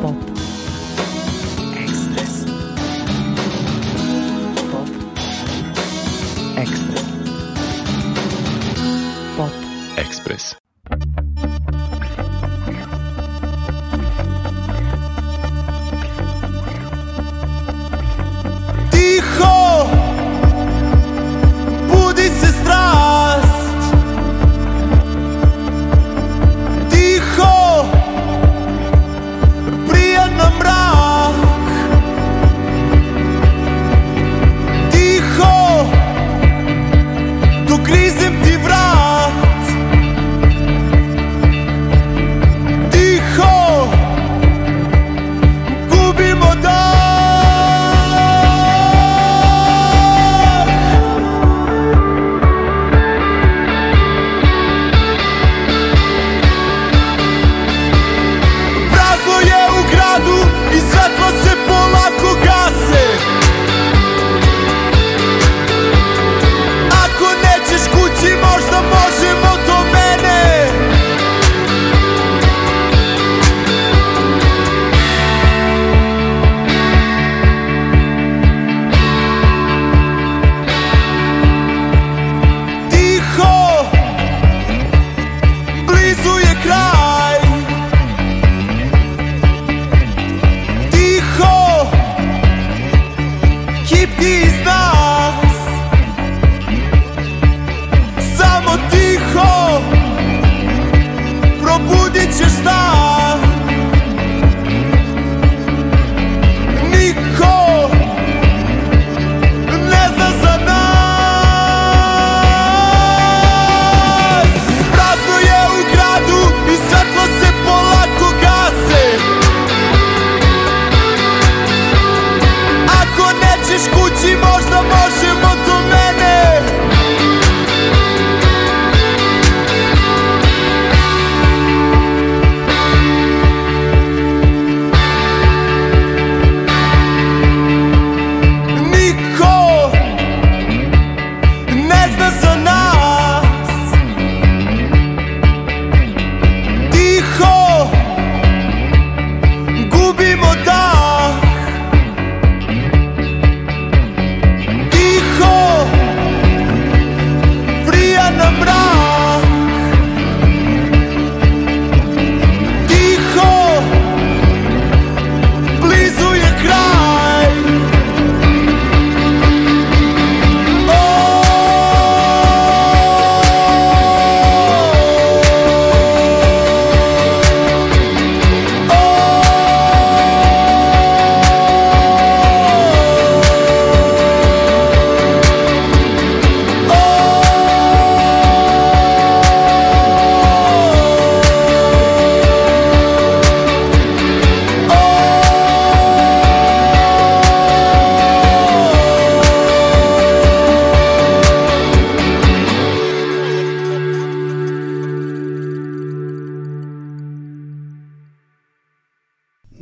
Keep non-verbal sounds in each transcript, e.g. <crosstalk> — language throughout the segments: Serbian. pop.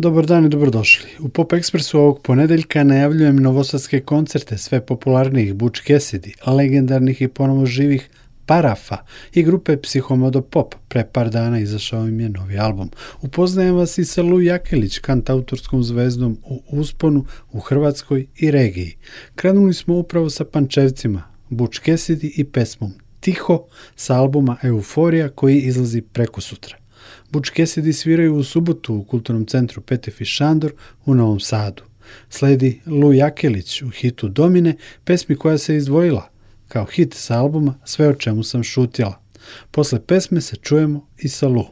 Dobar dan i dobrodošli. U Pop Expressu ovog ponedeljka najavljujem novosadske koncerte sve popularnijih Buč Cassidy, legendarnih i ponovo živih Parafa i grupe Psihomodo Pop. Pre par dana izašao im je novi album. Upoznajem vas i sa Lu Jakelić, kantautorskom zvezdom u usponu u Hrvatskoj i regiji. Krenuli smo upravo sa Pančevcima, buč Cassidy i pesmom Tiho sa albuma Euforija koji izlazi preko sutra. Butch sviraju u subotu u Kulturnom centru Petefi Šandor u Novom Sadu. Sledi Lu Jakelić u hitu Domine, pesmi koja se izdvojila, kao hit sa albuma Sve o čemu sam šutjela. Posle pesme se čujemo i sa Lu.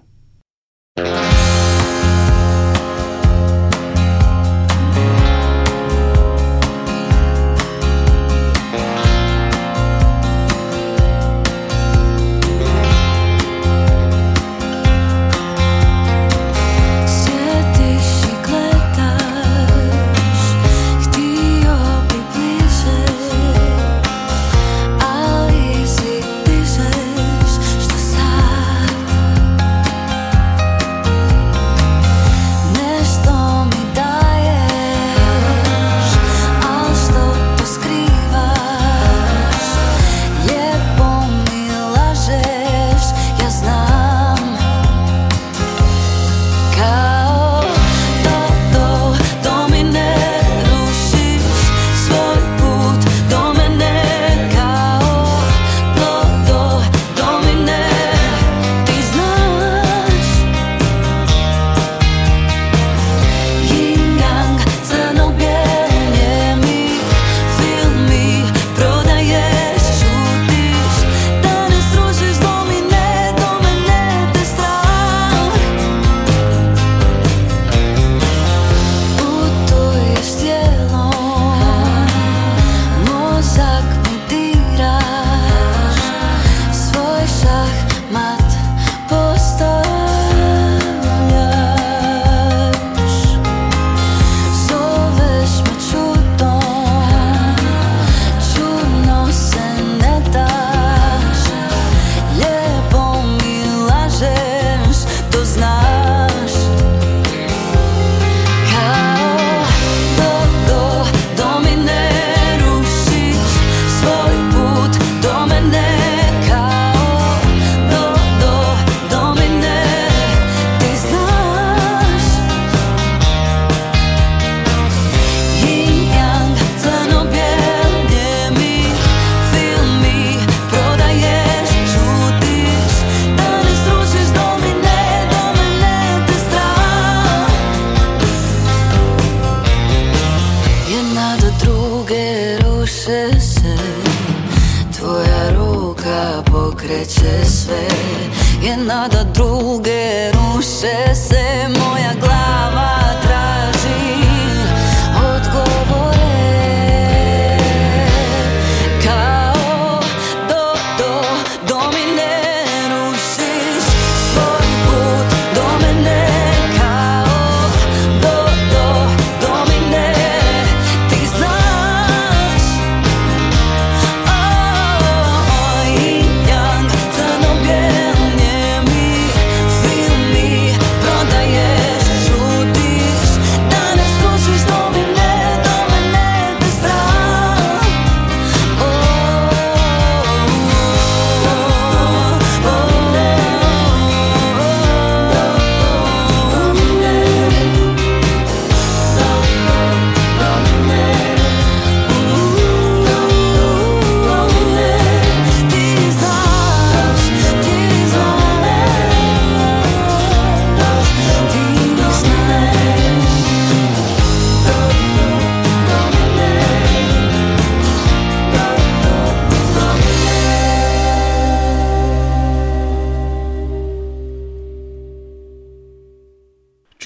This.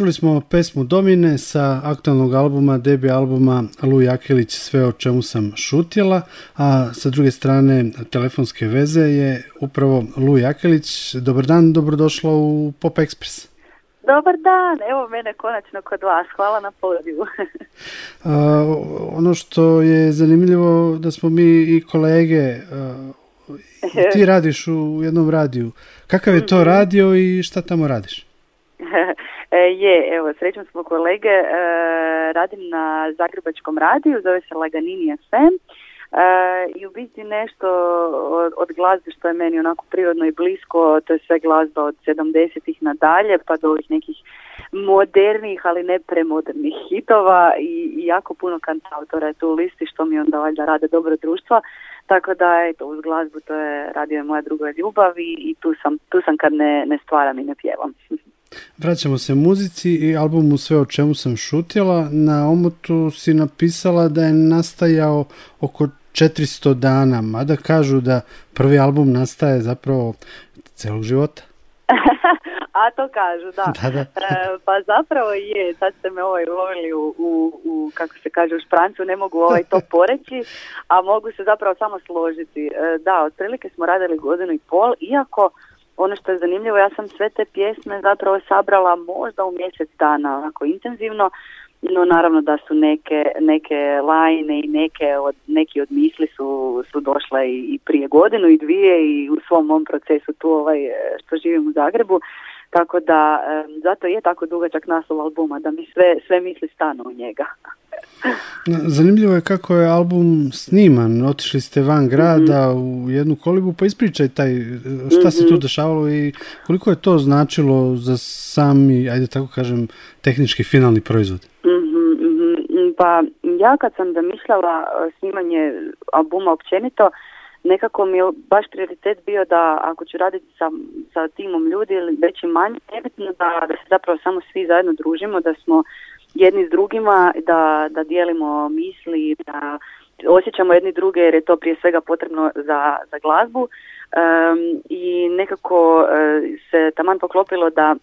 Čuli smo pesmu Domine sa aktualnog albuma, debi albuma Lu Jakilić, sve o čemu sam šutjela, a sa druge strane telefonske veze je upravo Lu Jakilić. Dobar dan, dobrodošla u Pop Express. Dobar dan, evo mene konačno kod vas, hvala na ono što je zanimljivo da smo mi i kolege, ti radiš u jednom radiju. Kakav je to mhm. radio i šta tamo radiš? E, je, evo, srećom smo kolege, e, radim na Zagrebačkom radiju, zove se Laganini FM e, i u biti nešto od, od glazbe što je meni onako prirodno i blisko, to je sve glazba od 70-ih nadalje pa do ovih nekih modernih, ali ne premodernih hitova i, jako puno kantautora je tu u listi što mi onda valjda rade dobro društva. Tako da, eto, uz glazbu to je radio je moja druga ljubav i, i tu, sam, tu sam kad ne, ne stvaram i ne pjevam. <laughs> Vraćamo se muzici i albumu Sve o čemu sam šutjela. Na omotu si napisala da je nastajao oko 400 dana, mada kažu da prvi album nastaje zapravo celog života. <laughs> A to kažu, da. <laughs> E, pa zapravo je, sad ste me ovaj lovili u, u, kako se kaže, u šprancu, ne mogu ovaj to <laughs> poreći, a mogu se zapravo samo složiti. E, da, otprilike smo radili godinu i pol, iako ono što je zanimljivo, ja sam sve te pjesme zapravo sabrala možda u mjesec dana onako intenzivno, no naravno da su neke, neke lajne i neke od, neki od misli su, su došle i, i prije godinu i dvije i u svom mom procesu tu ovaj, što živim u Zagrebu. Tako da, zato je tako dugačak naslov albuma, da mi sve, sve misli stanu u njega. Zanimljivo je kako je album sniman. Otišli ste van grada mhm. u jednu kolibu, pa ispričaj taj eh, šta se tu mhm. dešavalo i koliko je to značilo za sami, ajde tako kažem, tehnički finalni proizvod. Mhm, pa ja kad sam zamišljala eh, snimanje albuma općenito, nekako mi je baš prioritet bio da ako ću raditi sa, sa timom ljudi ili već i manje, da, da se zapravo samo svi zajedno družimo, da smo jedni s drugima, da, da dijelimo misli, da osjećamo jedni druge jer je to prije svega potrebno za, za glazbu i nekako e, se taman poklopilo da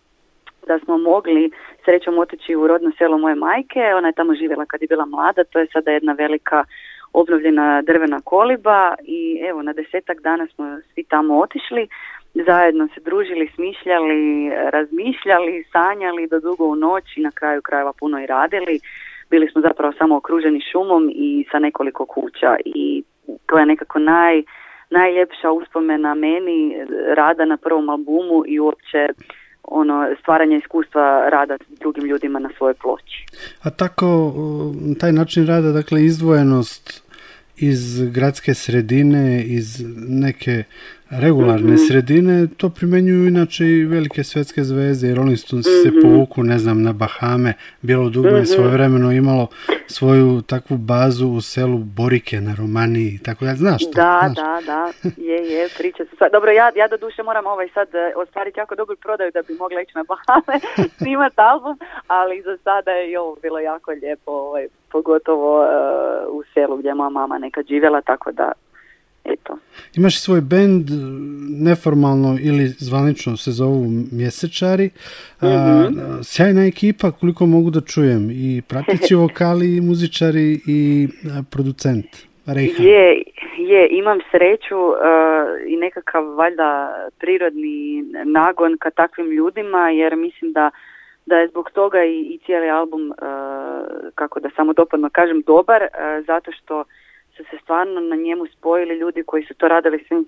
da smo mogli srećom otići u rodno selo moje majke, ona je tamo živjela kad je bila mlada, to je sada jedna velika obnovljena drvena koliba i evo na desetak dana smo svi tamo otišli zajedno se družili, smišljali, razmišljali, sanjali do dugo u noć i na kraju krajeva puno i radili. Bili smo zapravo samo okruženi šumom i sa nekoliko kuća i to je nekako naj, najljepša uspomena meni rada na prvom albumu i uopće ono stvaranje iskustva rada s drugim ljudima na svojoj ploči. A tako taj način rada, dakle izdvojenost iz gradske sredine, iz neke regularne mhm. sredine, to primenjuju inače i velike svetske zveze jer oni su se mhm. povuku, ne znam, na Bahame. bilo dugo je mhm. svoje vremeno imalo svoju takvu bazu u selu Borike na Romaniji, tako da znaš to. Da, da, da, je, je, priča se. Dobro, ja, ja do duše moram ovaj sad e, ostvariti jako dobro prodaju da bi mogla ići na Bahame, <laughs> snimati album, ali za sada je ovo bilo jako lijepo, ovaj, pogotovo e, u selu gdje je moja mama nekad živjela, tako da Eto. Imaš svoj bend, e, neformalno ili zvanično se zovu Mjesečari. Mm-hmm. A, sjajna ekipa, koliko mogu da čujem. I pratici <laughs> vokali, i muzičari, i e, producent. Rejhan. Je, je, imam sreću uh, i nekakav valjda prirodni nagon ka takvim ljudima jer mislim da da je zbog toga i, i cijeli album, kako da samo dopadno kažem, dobar, zato što su se stvarno na njemu spojili ljudi koji su to radili svim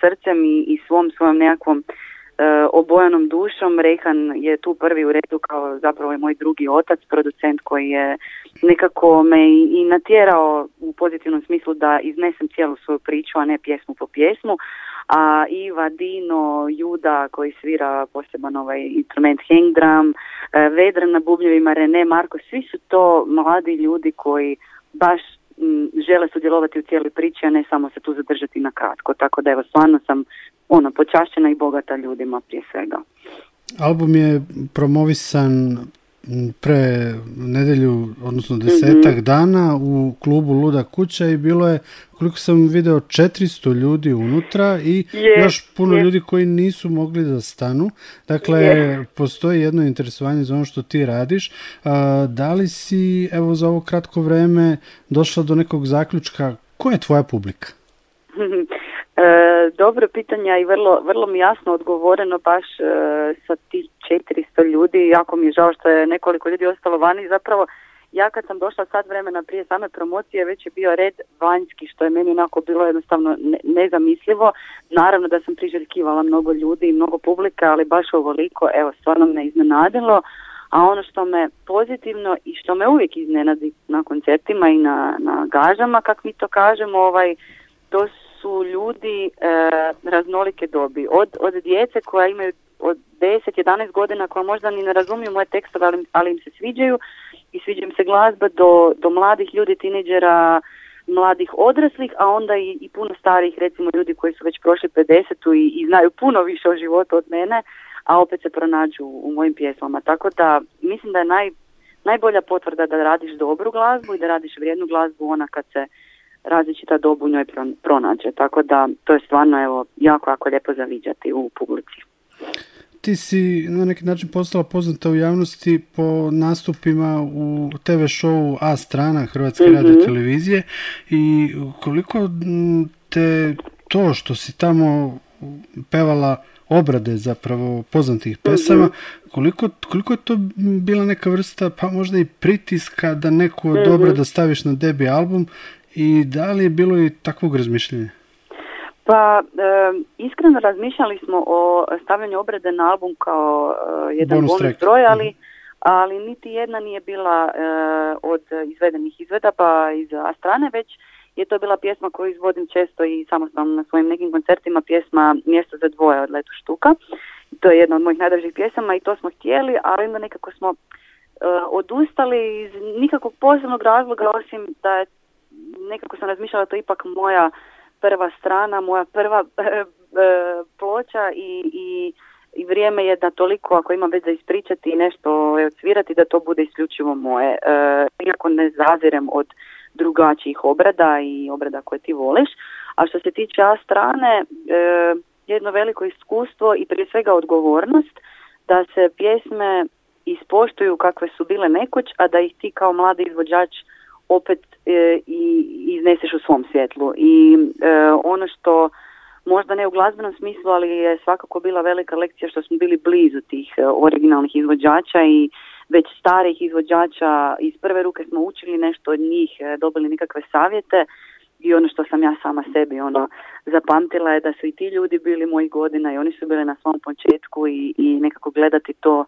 srcem i, i svom svojom nekakvom e, obojanom dušom. Rehan je tu prvi u redu kao zapravo je moj drugi otac, producent koji je nekako me i natjerao u pozitivnom smislu da iznesem cijelu svoju priču, a ne pjesmu po pjesmu. A Iva, Dino, Juda koji svira poseban ovaj instrument hang drum, e, Vedran na bubljevima, Rene, Marko, svi su to mladi ljudi koji baš žele sudjelovati u cijeloj priči, a ne samo se tu zadržati na kratko. Tako da evo stvarno sam ona počašćena i bogata ljudima prije svega. Album je promovisan pre nedelju, odnosno mhm. desetak dana u klubu Luda kuća i bilo je, koliko sam video, 400 ljudi unutra i još puno ljudi koji nisu mogli da stanu. Dakle, postoji jedno interesovanje za ono što ti radiš. da li si, evo, za ovo kratko vreme došla do nekog zaključka? Ko je tvoja publika? <laughs> E, dobro pitanja i vrlo, vrlo mi jasno odgovoreno baš e, sa tih 400 ljudi. Jako mi je žao što je nekoliko ljudi ostalo vani. Zapravo, ja kad sam došla sad vremena prije same promocije, već je bio red vanjski, što je meni onako bilo jednostavno nezamislivo. Naravno da sam priželjkivala mnogo ljudi i mnogo publika, ali baš ovoliko, evo, stvarno me iznenadilo. A ono što me pozitivno i što me uvijek iznenadi na koncertima i na, na gažama, kak mi to kažemo, ovaj, to su ljudi e, raznolike dobi. Od, od djece koja imaju od 10-11 godina koja možda ni ne razumiju moje tekstove, ali, ali im se sviđaju i sviđa im se glazba do, do mladih ljudi, tineđera, mladih odraslih, a onda i, i puno starih recimo ljudi koji su već prošli 50 i, i znaju puno više o životu od mene, a opet se pronađu u mojim pjesmama. Tako da mislim da je naj, najbolja potvrda da radiš dobru glazbu i da radiš vrijednu glazbu ona kad se različita dobu njoj pronađe. Tako da to je stvarno evo, jako, jako lijepo zaviđati u publici. Ti si na neki način postala poznata u javnosti po nastupima u TV showu A strana Hrvatske mm televizije i koliko te to što si tamo pevala obrade zapravo poznatih mhm. pesama, koliko, koliko je to bila neka vrsta pa možda i pritiska da neko od mm staviš na debi album i da li je bilo i takvog razmišljanja? Pa, iskreno razmišljali smo o stavljanju obrede na album kao eh, jedan bonus, bonus broj, ali, mhm. ali niti jedna nije bila eh, od izvedenih pa iz strane, već je to bila pjesma koju izvodim često i samostalno na svojim nekim koncertima, pjesma Mjesto za dvoje od Letu Štuka. To je jedna od mojih najdražih pjesama i to smo htjeli, ali onda nekako smo eh, odustali iz nikakvog posebnog razloga osim da je nekako sam razmišljala to je ipak moja prva strana, moja prva <laughs> e, e, ploča i, i, vrijeme je da toliko ako imam već za ispričati i nešto e, svirati, da to bude isključivo moje. iako ne zazirem od drugačijih obrada i obrada koje ti voliš. A što se tiče A strane, jedno veliko iskustvo i prije svega odgovornost da se pjesme ispoštuju kakve su bile nekoć, a da ih ti kao mladi izvođač opet e, i izneseš u svom svjetlu. I e, ono što možda ne u glazbenom smislu, ali je svakako bila velika lekcija što smo bili blizu tih e, originalnih izvođača i već starih izvođača iz prve ruke smo učili nešto od njih, dobili nekakve savjete i ono što sam ja sama sebi ono zapamtila je da su i ti ljudi bili mojih godina i oni su bili na svom početku i, i nekako gledati to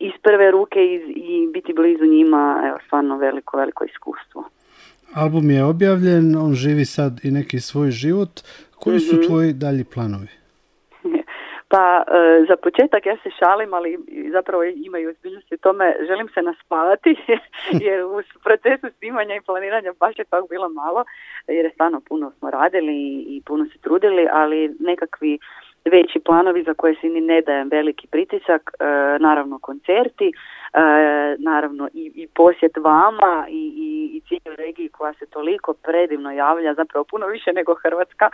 iz prve ruke i, i biti blizu njima, evo, stvarno veliko, veliko iskustvo. Album je objavljen, on živi sad i neki svoj život. Koji su mhm. tvoji dalji planovi? <laughs> Pa e, za početak ja se šalim, ali zapravo imaju ozbiljnost u tome, želim se naspavati <laughs> jer u procesu snimanja i planiranja baš je tako bilo malo jer je stvarno puno smo radili i, i puno se trudili, ali nekakvi veći planovi za koje si ni ne dajem veliki pritisak, e, naravno koncerti, e, naravno i, i posjet vama i, i, i cijeloj regiji koja se toliko predivno javlja, zapravo puno više nego Hrvatska,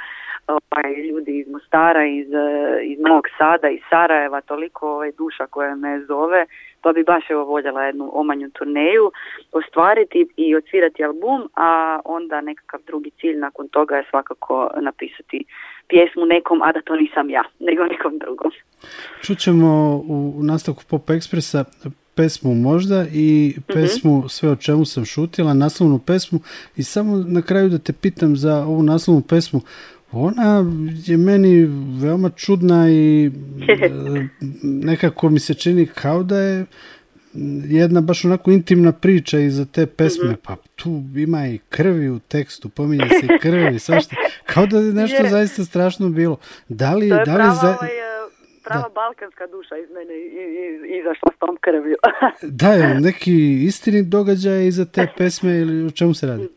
pa ovaj, i ljudi iz Mostara, iz, e, iz Novog Sada, iz Sarajeva, toliko ove ovaj, duša koja me zove, pa bi baš evo voljela jednu omanju turneju ostvariti i odsvirati album, a onda nekakav drugi cilj nakon toga je svakako napisati pjesmu nekom, a da to nisam ja, nego nekom drugom. Čućemo u nastavku Pop Ekspresa pesmu možda i mhm. pesmu Sve o čemu sam šutila, naslovnu pesmu i samo na kraju da te pitam za ovu naslovnu pesmu. Ona je meni veoma čudna i <laughs> e, nekako mi se čini kao da je jedna baš onako intimna priča iza te pesme, mhm. pa tu ima i krvi u tekstu, pominje se i krvi, <laughs> svašta, kao da je nešto zaista strašno bilo. Da li, prava, balkanska duša iz mene izašla s tom krvju. <laughs> da, je neki istini događaj iza te pesme ili o čemu se radi?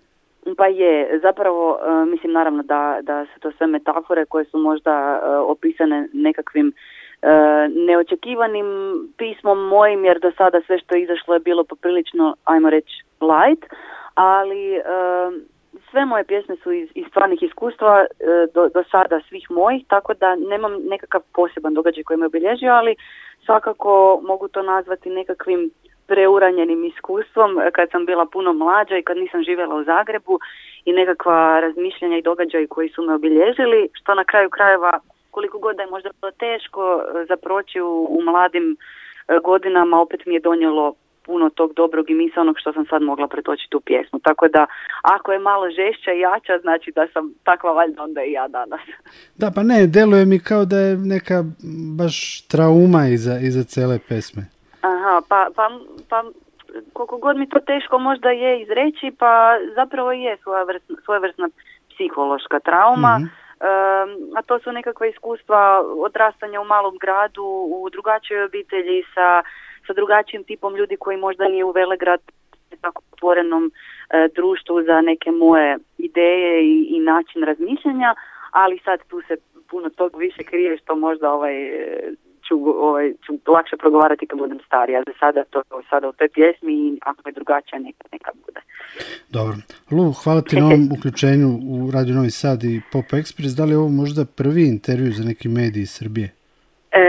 Pa je, zapravo, eh, mislim naravno da, da su to sve metafore koje su možda eh, opisane nekakvim E, neočekivanim pismom mojim jer do sada sve što je izašlo je bilo poprilično ajmo reći light ali e, sve moje pjesme su iz, iz stvarnih iskustva e, do, do sada svih mojih tako da nemam nekakav poseban događaj koji me obilježio ali svakako mogu to nazvati nekakvim preuranjenim iskustvom kad sam bila puno mlađa i kad nisam živjela u Zagrebu i nekakva razmišljanja i događaji koji su me obilježili, što na kraju krajeva koliko god da je možda bilo teško e, za u, mladim e, godinama, opet mi je donijelo puno tog dobrog i misa onog što sam sad mogla pretočiti u pjesmu. Tako da ako je malo žešća i jača, znači da sam takva valjda onda i ja danas. <laughs> Da, pa ne, deluje mi kao da je neka baš trauma iza, iza cele pesme. Aha, pa, pa, pa koliko god mi to teško možda je izreći, pa zapravo je svojevrsna, svojevrsna psihološka trauma. Mhm a to su nekakva iskustva odrastanja u malom gradu, u drugačijoj obitelji sa, sa drugačijim tipom ljudi koji možda nije u Velegrad tako otvorenom e, društvu za neke moje ideje i, i način razmišljanja, ali sad tu se puno tog više krije što možda ovaj ću, ovaj, ću lakše progovarati kad budem starija. Za sada to sada u toj pjesmi i ako je drugačija neka, neka bude. Dobro. Lu, hvala ti na ovom <laughs> uključenju u Radio Novi Sad i Pop Express. Da li je ovo možda prvi intervju za neki mediji iz Srbije? E,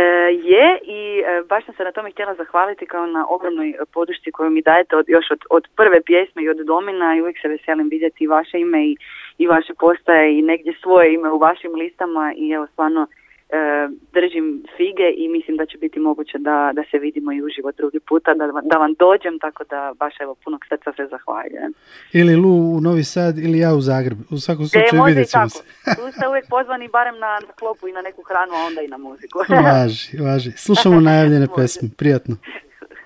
je i e, baš sam se na tome htjela zahvaliti kao na ogromnoj podršci koju mi dajete od, još od, od prve pjesme i od domina i uvijek se veselim vidjeti i vaše ime i, i vaše postaje i negdje svoje ime u vašim listama i evo stvarno E, držim fige i mislim da će biti moguće da, da se vidimo i uživo drugi puta, da, da vam dođem, tako da baš evo punog srca se zahvaljujem. Ili Lu u Novi Sad ili ja u Zagreb, u svakom e, slučaju e, vidjet ćemo se. tu ste uvijek pozvani barem na, na klopu i na neku hranu, a onda i na muziku. važi, važi. Slušamo <laughs> najavljene pesme, prijatno.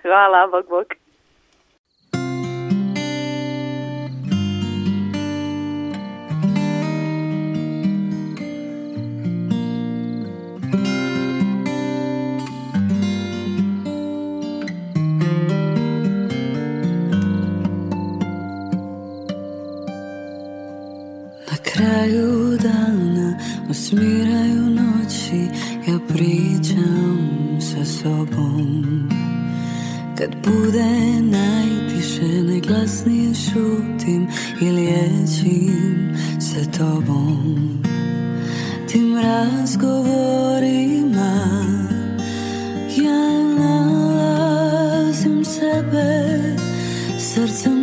Hvala, bok, bok. kraju dana Usmiraju noći Ja pričam sa sobom Kad bude najtiše Najglasnije šutim I liječim sa tobom Tim razgovorima Ja nalazim sebe Srcem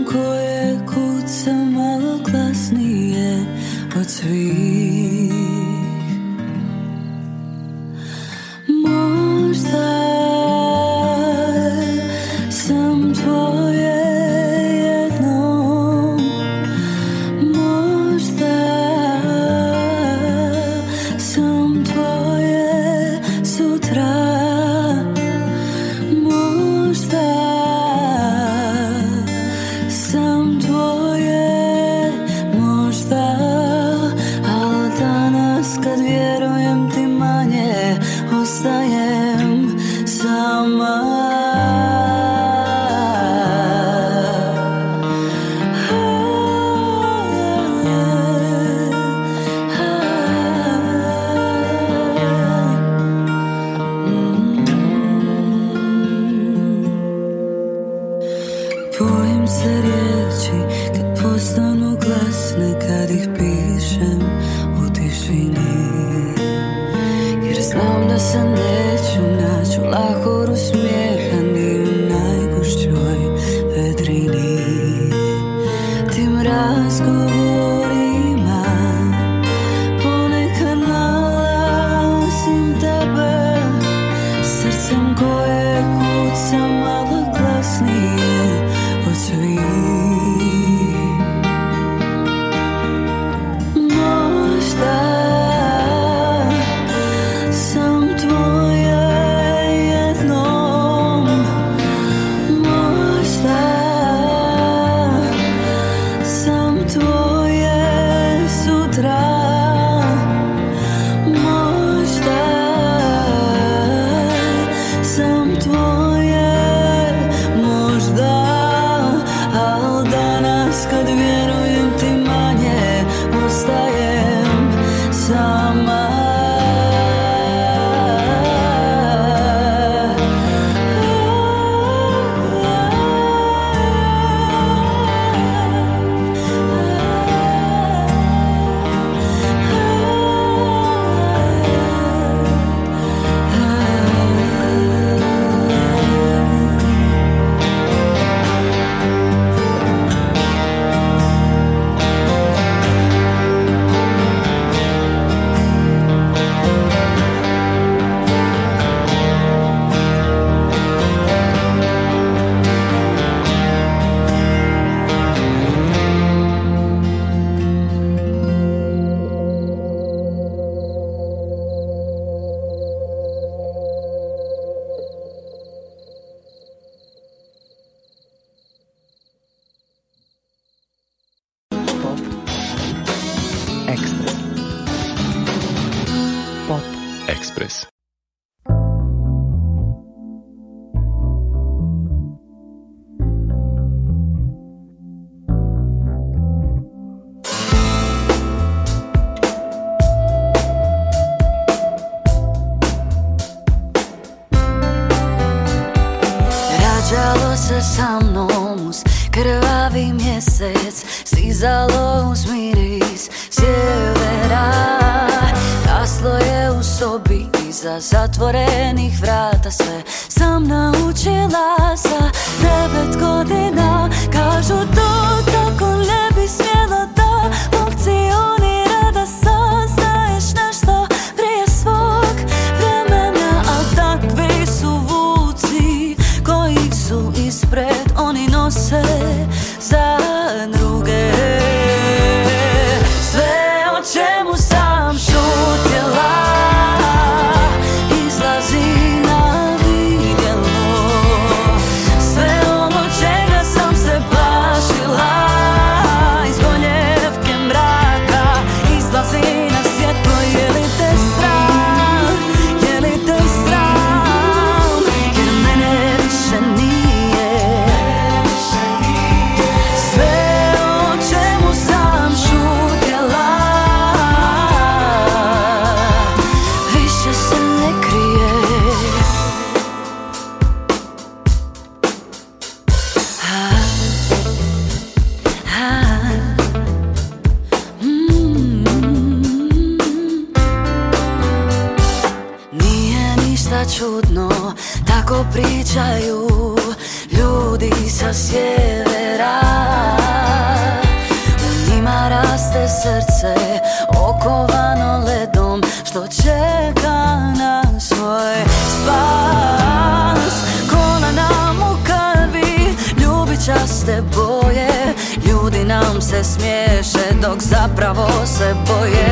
Express. zatvorenih vrata sve vos, se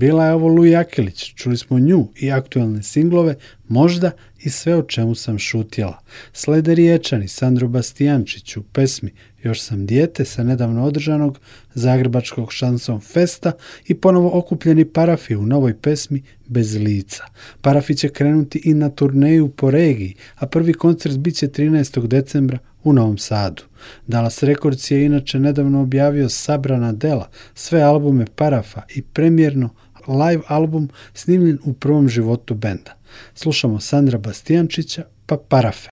Bila je ovo Lu Jakilić, čuli smo nju i aktualne singlove, možda i sve o čemu sam šutjela. Slede Riječani, Sandro Bastijančić u pesmi Još sam dijete sa nedavno održanog Zagrebačkog šanson festa i ponovo okupljeni Parafi u novoj pesmi Bez lica. Parafi će krenuti i na turneju po regiji, a prvi koncert bit će 13. decembra u Novom Sadu. Dallas Records je inače nedavno objavio sabrana dela, sve albume Parafa i premjerno live album snimljen u prvom životu benda. Slušamo Sandra Bastijančića pa Parafe.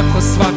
svako sva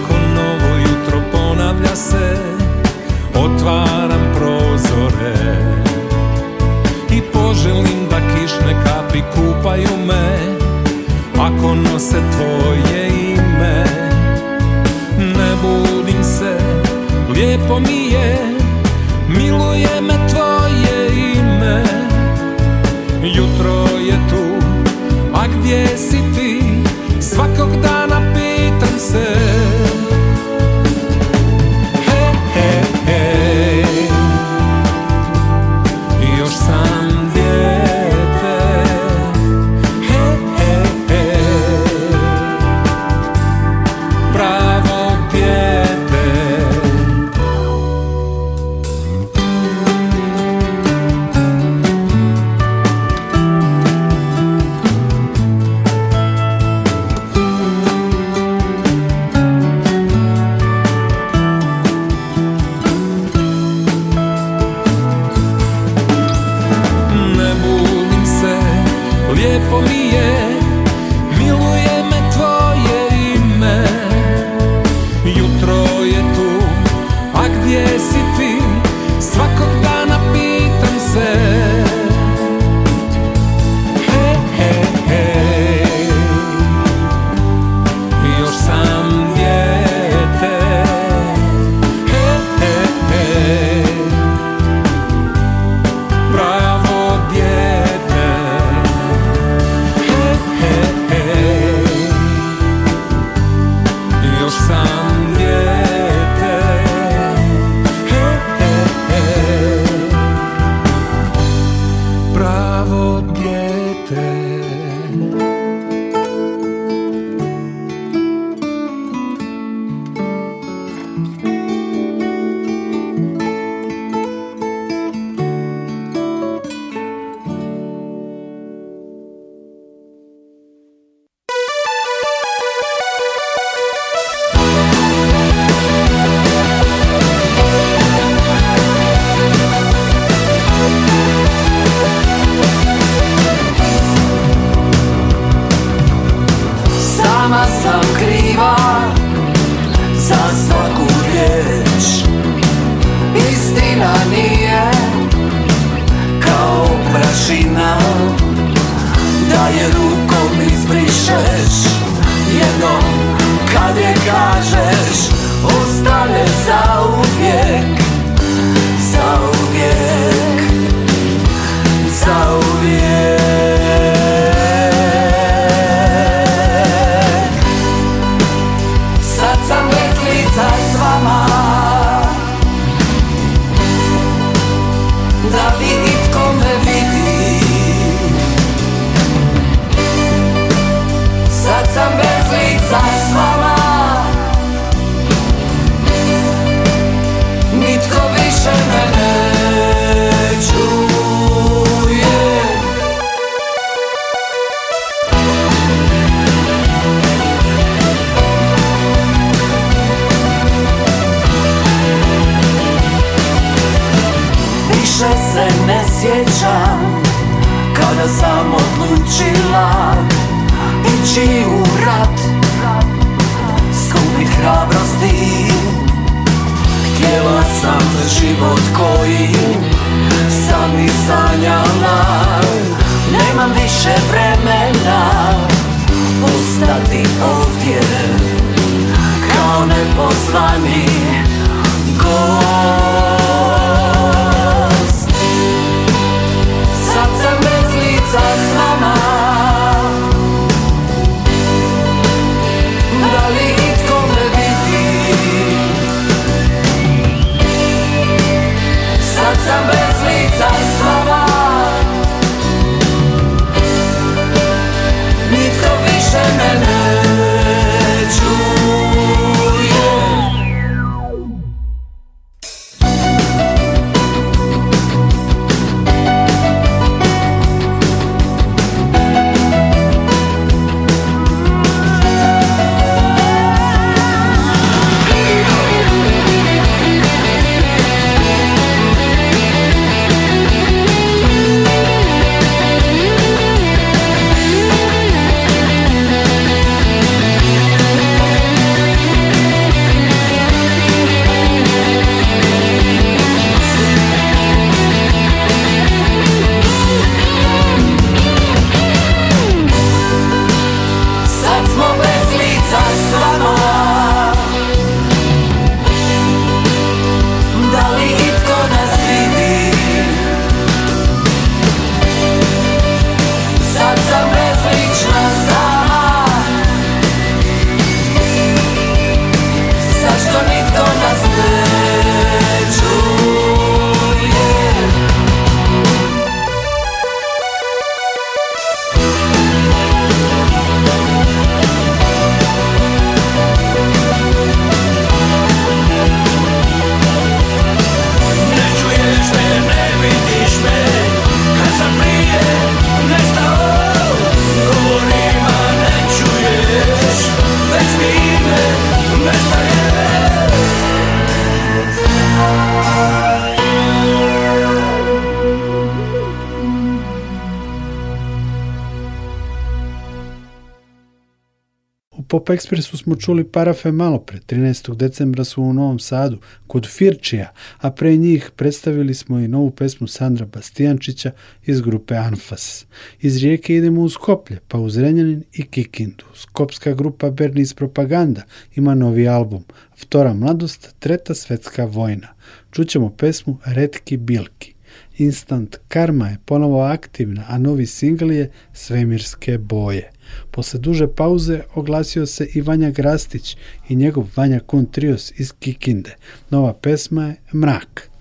ekspresu smo čuli parafe malopre. 13. decembra su u Novom Sadu, kod Firčija, a pre njih predstavili smo i novu pesmu Sandra Bastiančića iz grupe Anfas. Iz rijeke idemo u Skoplje, pa u Zrenjanin i Kikindu. Skopska grupa Bernis Propaganda ima novi album. Vtora mladost, treta svetska vojna. Čućemo pesmu Retki Bilki. Instant Karma je ponovo aktivna, a novi singl je Svemirske boje. Posle duže pauze oglasio se i Vanja Grastić i njegov Vanja Kun Trios iz Kikinde. Nova pesma je Mrak.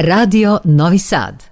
Radio Novi Sad.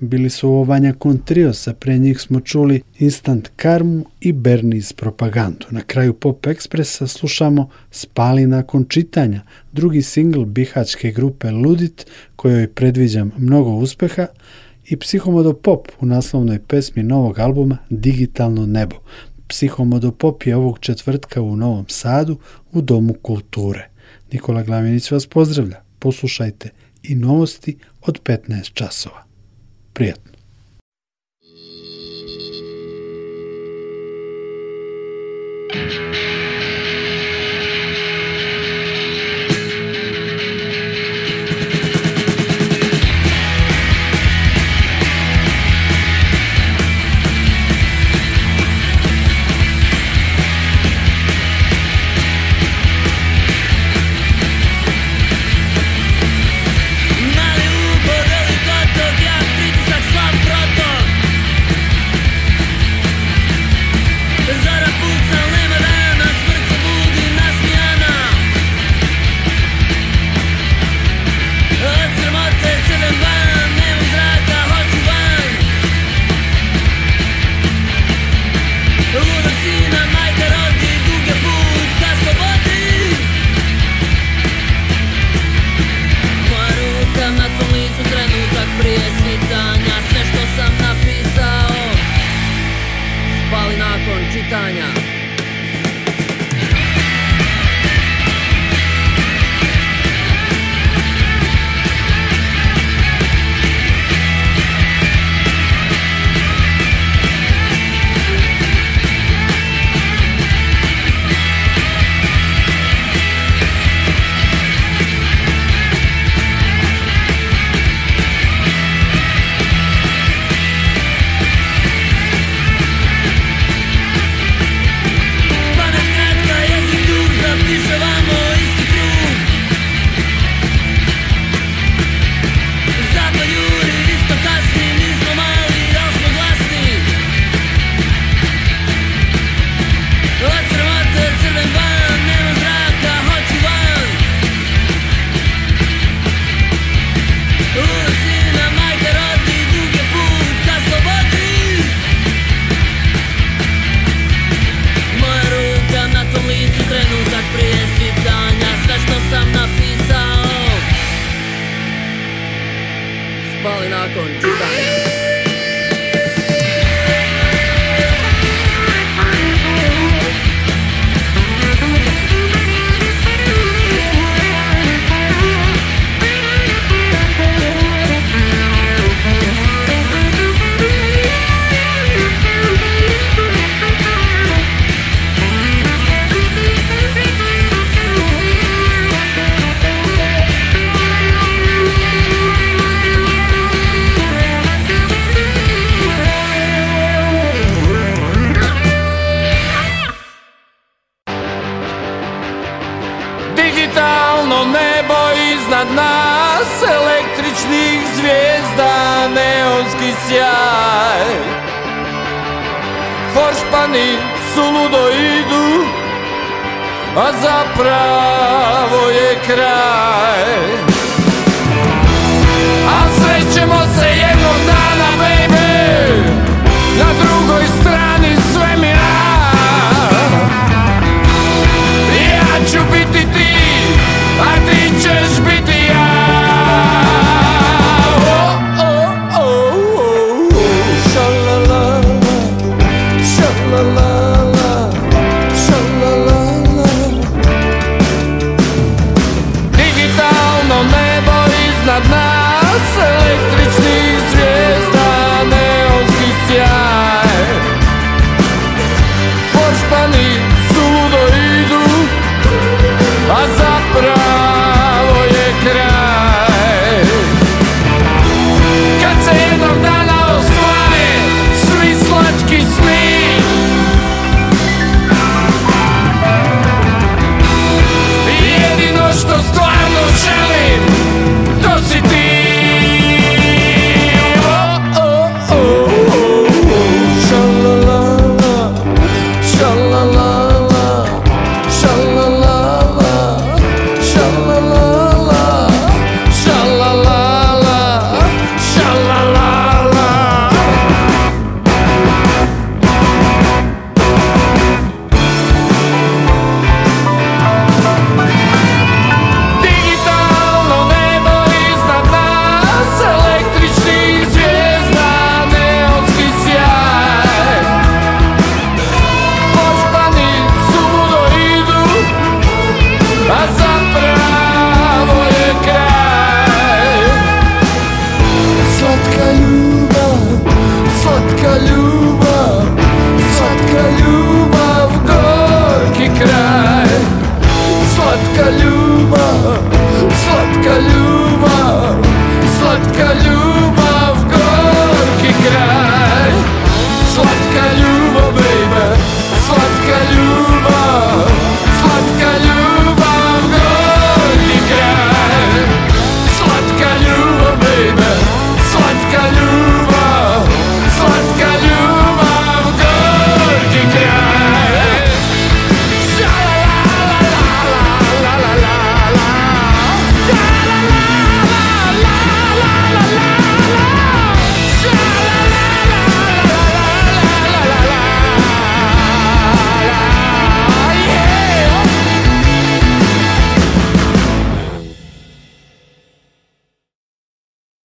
bili su ovo Vanja Kontriosa, pre njih smo čuli Instant Karmu i Berniz Propagandu. Na kraju Pop Ekspresa slušamo Spali nakon čitanja, drugi singl bihačke grupe Ludit, kojoj predviđam mnogo uspeha, i Psihomodo Pop u naslovnoj pesmi novog albuma Digitalno nebo. Psihomodo Pop je ovog četvrtka u Novom Sadu u Domu kulture. Nikola Glavinić vas pozdravlja. Poslušajte i novosti od 15 časova. Приятно. thank you zapravo je kraj